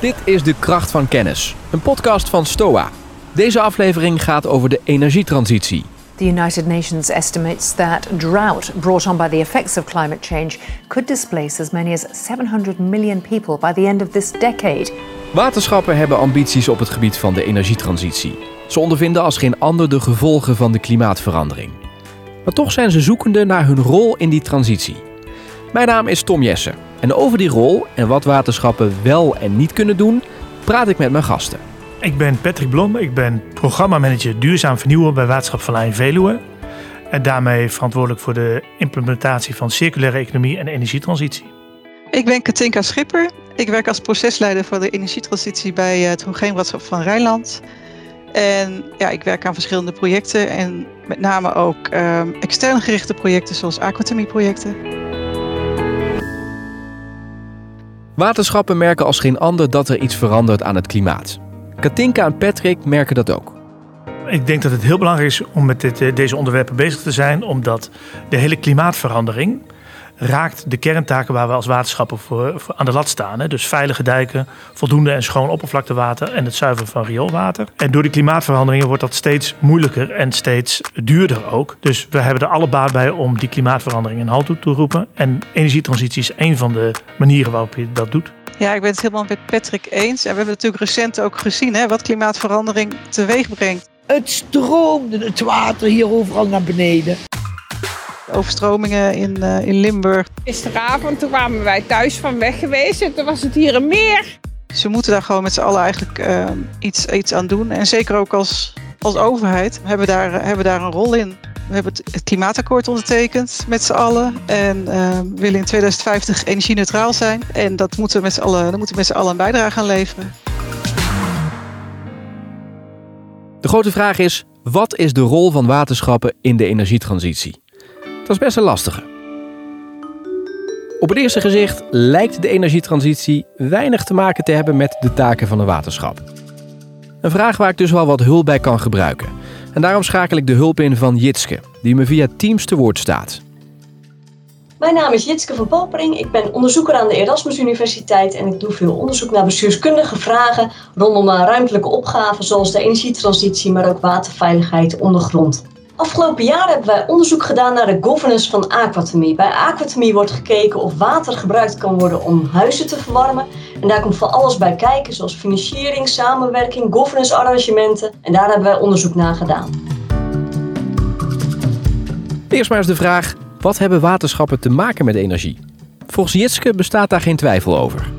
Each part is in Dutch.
Dit is De Kracht van Kennis, een podcast van STOA. Deze aflevering gaat over de energietransitie. The United Nations estimates that drought brought on by the effects of climate change could displace as many as 700 million people by the end of this decade. Waterschappen hebben ambities op het gebied van de energietransitie. Ze ondervinden als geen ander de gevolgen van de klimaatverandering. Maar toch zijn ze zoekende naar hun rol in die transitie. Mijn naam is Tom Jessen en over die rol en wat waterschappen wel en niet kunnen doen, praat ik met mijn gasten. Ik ben Patrick Blom, ik ben programmamanager Duurzaam Vernieuwen bij Waterschap van Lijn Veluwe. En daarmee verantwoordelijk voor de implementatie van circulaire economie en energietransitie. Ik ben Katinka Schipper. Ik werk als procesleider voor de energietransitie bij het Homogeenwaterschap van Rijnland. En ja, ik werk aan verschillende projecten en met name ook um, extern gerichte projecten zoals aquathermie-projecten. Waterschappen merken als geen ander dat er iets verandert aan het klimaat. Katinka en Patrick merken dat ook. Ik denk dat het heel belangrijk is om met dit, deze onderwerpen bezig te zijn, omdat de hele klimaatverandering raakt de kerntaken waar we als waterschappen voor, voor aan de lat staan. Hè. Dus veilige dijken, voldoende en schoon oppervlaktewater en het zuiveren van rioolwater. En door die klimaatveranderingen wordt dat steeds moeilijker en steeds duurder ook. Dus we hebben er alle baat bij om die klimaatverandering een halt toe te roepen. En energietransitie is een van de manieren waarop je dat doet. Ja, ik ben het helemaal met Patrick eens. En we hebben natuurlijk recent ook gezien hè, wat klimaatverandering teweeg brengt. Het stroomde het water hier overal naar beneden overstromingen in, uh, in Limburg. Gisteravond toen kwamen wij thuis van weg geweest en toen was het hier een meer. Ze moeten daar gewoon met z'n allen eigenlijk uh, iets, iets aan doen. En zeker ook als, als overheid hebben we daar, hebben daar een rol in. We hebben het, klimaatakkoord ondertekend met z'n allen. En uh, we willen in 2050 energie-neutraal zijn. En dat moeten we met z'n allen, daar moeten we met z'n allen een bijdrage aan leveren. De grote vraag is: wat is de rol van waterschappen in de energietransitie? Dat is best een lastige. Op het eerste gezicht lijkt de energietransitie weinig te maken te hebben met de taken van een waterschap. Een vraag waar ik dus wel wat hulp bij kan gebruiken. En daarom schakel ik de hulp in van Jitske, die me via Teams te woord staat. Mijn naam is Jitske van Popering. Ik ben onderzoeker aan de Erasmus Universiteit en ik doe veel onderzoek naar bestuurskundige vragen rondom ruimtelijke opgaven zoals de energietransitie, maar ook waterveiligheid ondergrond. Afgelopen jaar hebben wij onderzoek gedaan naar de governance van aquathermie. Bij aquathermie wordt gekeken of water gebruikt kan worden om huizen te verwarmen. En daar komt van alles bij kijken, zoals financiering, samenwerking, governance arrangementen. En daar hebben wij onderzoek naar gedaan. Eerst maar eens de vraag, wat hebben waterschappen te maken met energie? Volgens Jitske bestaat daar geen twijfel over.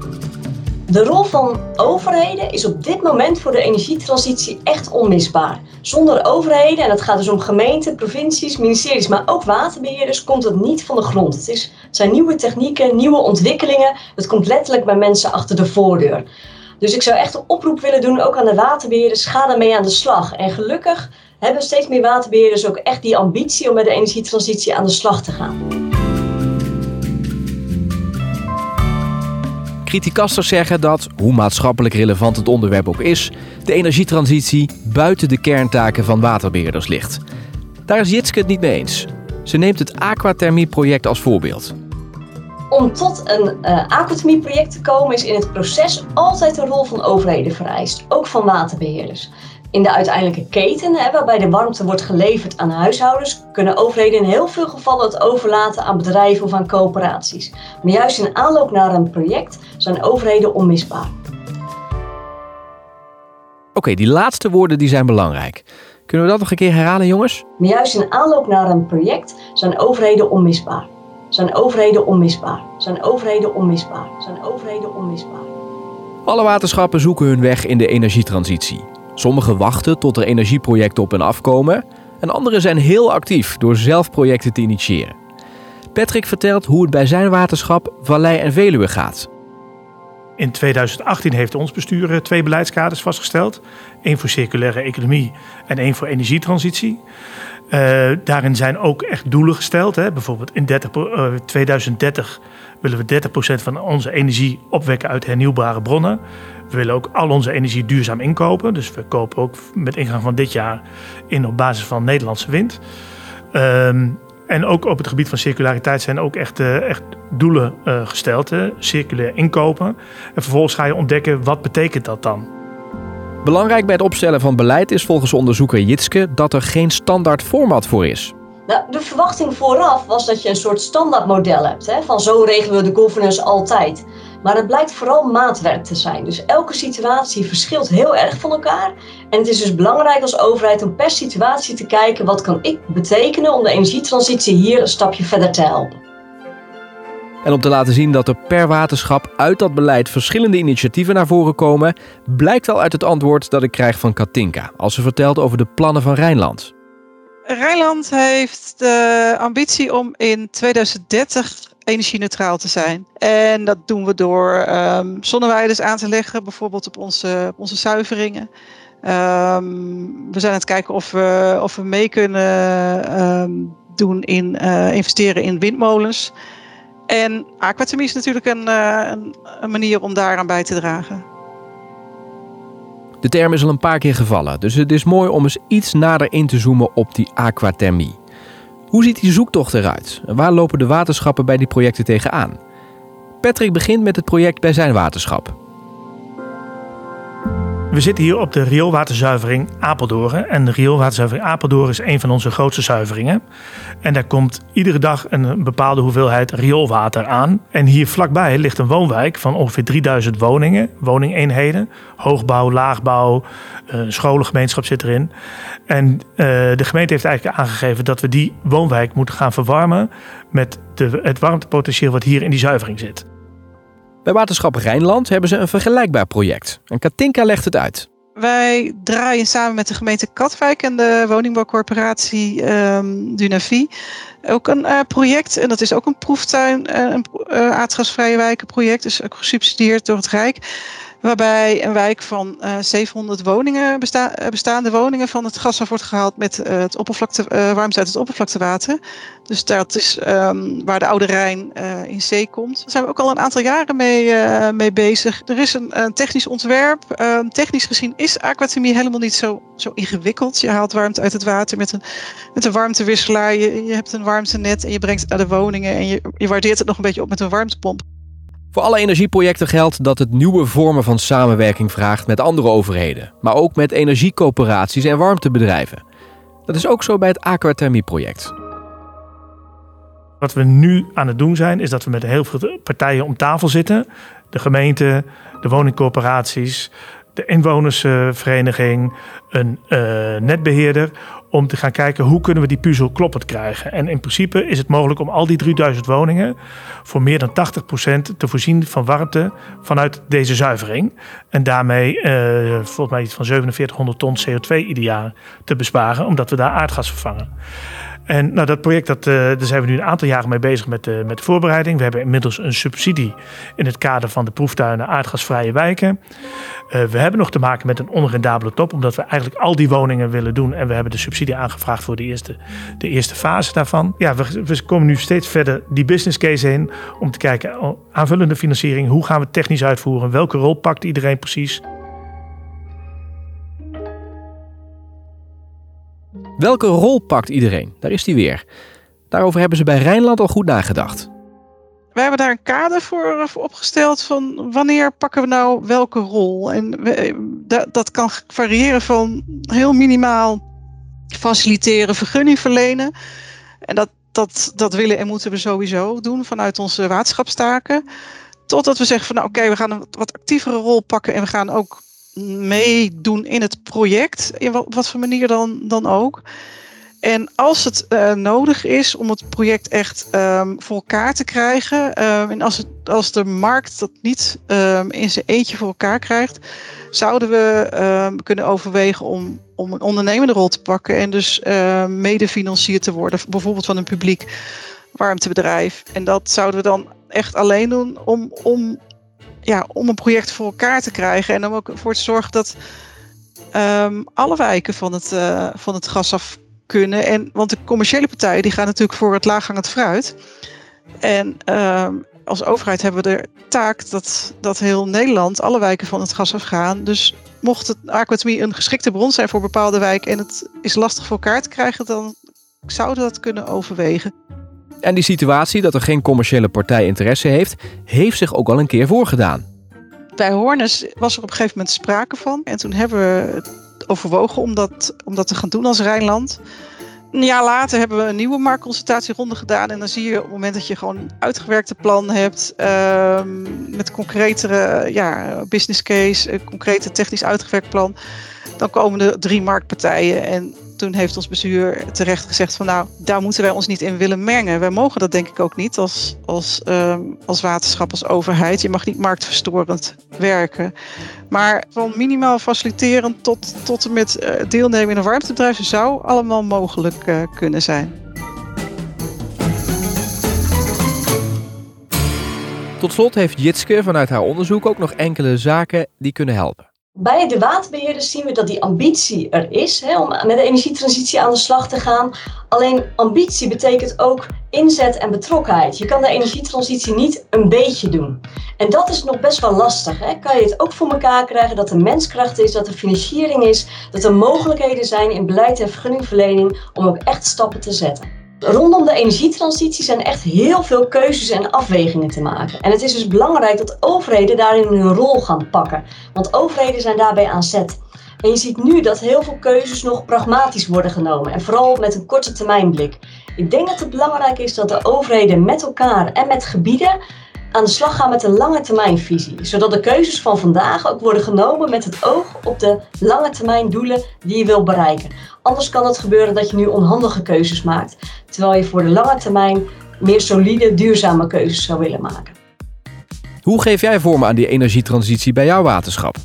De rol van overheden is op dit moment voor de energietransitie echt onmisbaar. Zonder overheden, en dat gaat dus om gemeenten, provincies, ministeries, maar ook waterbeheerders, komt het niet van de grond. Het, is, zijn nieuwe technieken, nieuwe ontwikkelingen. Het komt letterlijk bij mensen achter de voordeur. Dus ik zou echt een oproep willen doen, ook aan de waterbeheerders, ga daarmee aan de slag. En gelukkig hebben steeds meer waterbeheerders ook echt die ambitie om met de energietransitie aan de slag te gaan. Criticasters zeggen dat, hoe maatschappelijk relevant het onderwerp ook is, de energietransitie buiten de kerntaken van waterbeheerders ligt. Daar is Jitske het niet mee eens. Ze neemt het aquathermie-project als voorbeeld. Om tot een uh, aquathermie-project te komen is in het proces altijd een rol van overheden vereist, ook van waterbeheerders. In de uiteindelijke keten, hè, waarbij de warmte wordt geleverd aan huishoudens, kunnen overheden in heel veel gevallen het overlaten aan bedrijven of aan coöperaties. Maar juist in aanloop naar een project zijn overheden onmisbaar. Oké, die laatste woorden die zijn belangrijk. Kunnen we dat nog een keer herhalen, jongens? Maar juist in aanloop naar een project zijn overheden onmisbaar. Zijn overheden onmisbaar. Zijn overheden onmisbaar. Zijn overheden onmisbaar. Alle waterschappen zoeken hun weg in de energietransitie. Sommigen wachten tot er energieprojecten op en afkomen en anderen zijn heel actief door zelf projecten te initiëren. Patrick vertelt hoe het bij zijn waterschap Vallei en Veluwe gaat. In 2018 heeft ons bestuur eh, twee beleidskaders vastgesteld. één voor circulaire economie en één voor energietransitie. Uh, daarin zijn ook echt doelen gesteld. Hè. Bijvoorbeeld in 30, uh, 2030 willen we 30% van onze energie opwekken uit hernieuwbare bronnen. We willen ook al onze energie duurzaam inkopen. Dus we kopen ook met ingang van dit jaar in op basis van Nederlandse wind. Um, En ook op het gebied van circulariteit zijn ook echt, uh, echt doelen uh, gesteld. Hè? Circulair inkopen. En vervolgens ga je ontdekken wat betekent dat dan. Belangrijk bij het opstellen van beleid is volgens onderzoeker Jitske dat er geen standaard format voor is. Nou, de verwachting vooraf was dat je een soort standaardmodel hebt. Hè? Van zo regelen we de governance altijd. Maar het blijkt vooral maatwerk te zijn. Dus elke situatie verschilt heel erg van elkaar. En het is dus belangrijk als overheid om per situatie te kijken wat kan ik betekenen om de energietransitie hier een stapje verder te helpen. En om te laten zien dat er per waterschap uit dat beleid verschillende initiatieven naar voren komen, blijkt al uit het antwoord dat ik krijg van Katinka als ze vertelt over de plannen van Rijnland. Rijnland heeft de ambitie om in 2030 energie-neutraal te zijn. En dat doen we door um, zonneweiders aan te leggen, bijvoorbeeld op onze, op onze zuiveringen. Um, we zijn aan het kijken of we, of we mee kunnen um, doen in uh, investeren in windmolens. En aquathermie is natuurlijk uh, een, een manier om daaraan bij te dragen. De term is al een paar keer gevallen, dus het is mooi om eens iets nader in te zoomen op die aquathermie. Hoe ziet die zoektocht eruit? En waar lopen de waterschappen bij die projecten tegenaan? Patrick begint met het project bij zijn waterschap. We zitten hier op de rioolwaterzuivering Apeldoorn. En de rioolwaterzuivering Apeldoorn is een van onze grootste zuiveringen. En daar komt iedere dag een bepaalde hoeveelheid rioolwater aan. En hier vlakbij ligt een woonwijk van ongeveer 3000 woningen, woningeenheden. Hoogbouw, laagbouw, eh, scholengemeenschap zit erin. En uh, de gemeente heeft eigenlijk aangegeven dat we die woonwijk moeten gaan verwarmen met het warmtepotentieel wat hier in die zuivering zit. Bij Waterschap Rijnland hebben ze een vergelijkbaar project. En Katinka legt het uit. Wij draaien samen met de gemeente Katwijk en de woningbouwcorporatie um, ook een uh, project. En dat is ook een proeftuin, uh, een uh, aardgasvrije wijkenproject. Dus ook gesubsidieerd door het Rijk Waarbij een wijk van uh, eh, 700 woningen, eh, bestaande woningen van het gas af wordt gehaald met uh, het oppervlakte, warmte uit het oppervlaktewater. Dus dat is um, waar de Oude Rijn in zee komt. Daar zijn we ook al een aantal jaren mee, mee bezig. Er is een, een technisch ontwerp. Um, technisch gezien is aquathermie helemaal niet zo, zo ingewikkeld. Je haalt warmte uit het water met een, met een warmtewisselaar. Je, je hebt een warmtenet en je brengt het naar de woningen. En je, je waardeert het nog een beetje op met een warmtepomp. Voor alle energieprojecten geldt dat het nieuwe vormen van samenwerking vraagt met andere overheden, maar ook met energiecoöperaties en warmtebedrijven. Dat is ook zo bij het Aquathermie-project. Wat we nu aan het doen zijn, is dat we met heel veel partijen om tafel zitten. De gemeente, de woningcorporaties, de inwonersvereniging, een uh, netbeheerder, om te gaan kijken hoe kunnen we die puzzel kloppend krijgen. En in principe is het mogelijk om al die 3000 woningen voor meer dan 80% te voorzien van warmte vanuit deze zuivering. En daarmee uh, volgens mij iets van 4700 ton CO2 ieder jaar te besparen, omdat we daar aardgas vervangen. En nou, dat project, dat, uh, daar zijn we nu een aantal jaren mee bezig met de, met de voorbereiding. We hebben inmiddels een subsidie in het kader van de proeftuinen aardgasvrije wijken. Uh, we hebben nog te maken met een onrendabele top, omdat we eigenlijk al die woningen willen doen. En we hebben de subsidie aangevraagd voor de eerste, de eerste fase daarvan. Ja, we, we komen nu steeds verder die business case in om te kijken, oh, aanvullende financiering, hoe gaan we het technisch uitvoeren? Welke rol pakt iedereen precies? Welke rol pakt iedereen? Daar is die weer. Daarover hebben ze bij Rijnland al goed nagedacht. Wij hebben daar een kader voor, voor opgesteld van wanneer pakken we nou welke rol. En we, dat, dat kan variëren van heel minimaal faciliteren, vergunning verlenen. En dat, dat, dat willen en moeten we sowieso doen vanuit onze waterschapstaken. Totdat we zeggen van nou oké, we gaan een wat actievere rol pakken en we gaan ook meedoen in het project, in wat, wat voor manier dan, dan ook. En als het uh, nodig is om het project echt um, voor elkaar te krijgen, um, en als, het, als de markt dat niet um, in zijn eentje voor elkaar krijgt, zouden we kunnen overwegen om, om een ondernemende rol te pakken en dus uh, medefinancier te worden, bijvoorbeeld van een publiek warmtebedrijf. En dat zouden we dan echt alleen doen om, om ja, om een project voor elkaar te krijgen. En om ook voor te zorgen dat um, alle wijken van het, uh, van het gas af kunnen. En, want de commerciële partijen die gaan natuurlijk voor het laaghangend fruit. En um, als overheid hebben we de taak dat, dat heel Nederland, alle wijken van het gas afgaan. Dus mocht het aquatomie een geschikte bron zijn voor bepaalde wijken en het is lastig voor elkaar te krijgen, dan zouden we dat kunnen overwegen. En die situatie dat er geen commerciële partij interesse heeft, heeft zich ook al een keer voorgedaan. Bij Hornes was er op een gegeven moment sprake van. En toen hebben we overwogen om dat, te gaan doen als Rijnland. Een jaar later hebben we een nieuwe marktconsultatieronde gedaan. En dan zie je op het moment dat je gewoon een uitgewerkte plan hebt. Uh, met concretere ja, business case, een concrete technisch uitgewerkt plan. Dan komen er drie marktpartijen. En toen heeft ons bestuur terecht gezegd van nou, daar moeten wij ons niet in willen mengen. Wij mogen dat denk ik ook niet als, als, um, als waterschap, als overheid. Je mag niet marktverstorend werken. Maar van minimaal faciliterend tot, tot en met uh, deelnemen in een warmtebedrijf zou allemaal mogelijk uh, kunnen zijn. Tot slot heeft Jitske vanuit haar onderzoek ook nog enkele zaken die kunnen helpen. Bij de waterbeheerders zien we dat die ambitie er is hè, om met de energietransitie aan de slag te gaan. Alleen ambitie betekent ook inzet en betrokkenheid. Je kan de energietransitie niet een beetje doen. En dat is nog best wel lastig. Hè? Kan je het ook voor elkaar krijgen dat er menskracht is, dat er financiering is, dat er mogelijkheden zijn in beleid en vergunningverlening om ook echt stappen te zetten. Rondom de energietransitie zijn echt heel veel keuzes en afwegingen te maken. En het is dus belangrijk dat overheden daarin hun rol gaan pakken. Want overheden zijn daarbij aan zet. En je ziet nu dat heel veel keuzes nog pragmatisch worden genomen. En vooral met een korte termijnblik. Ik denk dat het belangrijk is dat de overheden met elkaar en met gebieden aan de slag gaan met een lange termijnvisie. Zodat de keuzes van vandaag ook worden genomen met het oog op de lange termijn doelen die je wil bereiken. Anders kan het gebeuren dat je nu onhandige keuzes maakt, terwijl je voor de lange termijn meer solide, duurzame keuzes zou willen maken. Hoe geef jij vorm aan die energietransitie bij jouw waterschap?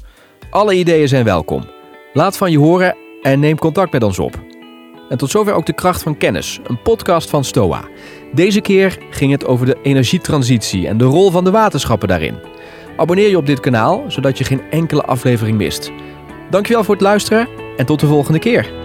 Alle ideeën zijn welkom. Laat van je horen en neem contact met ons op. En tot zover ook de kracht van kennis, een podcast van Stoa. Deze keer ging het over de energietransitie en de rol van de waterschappen daarin. Abonneer je op dit kanaal, zodat je geen enkele aflevering mist. Dankjewel voor het luisteren en tot de volgende keer.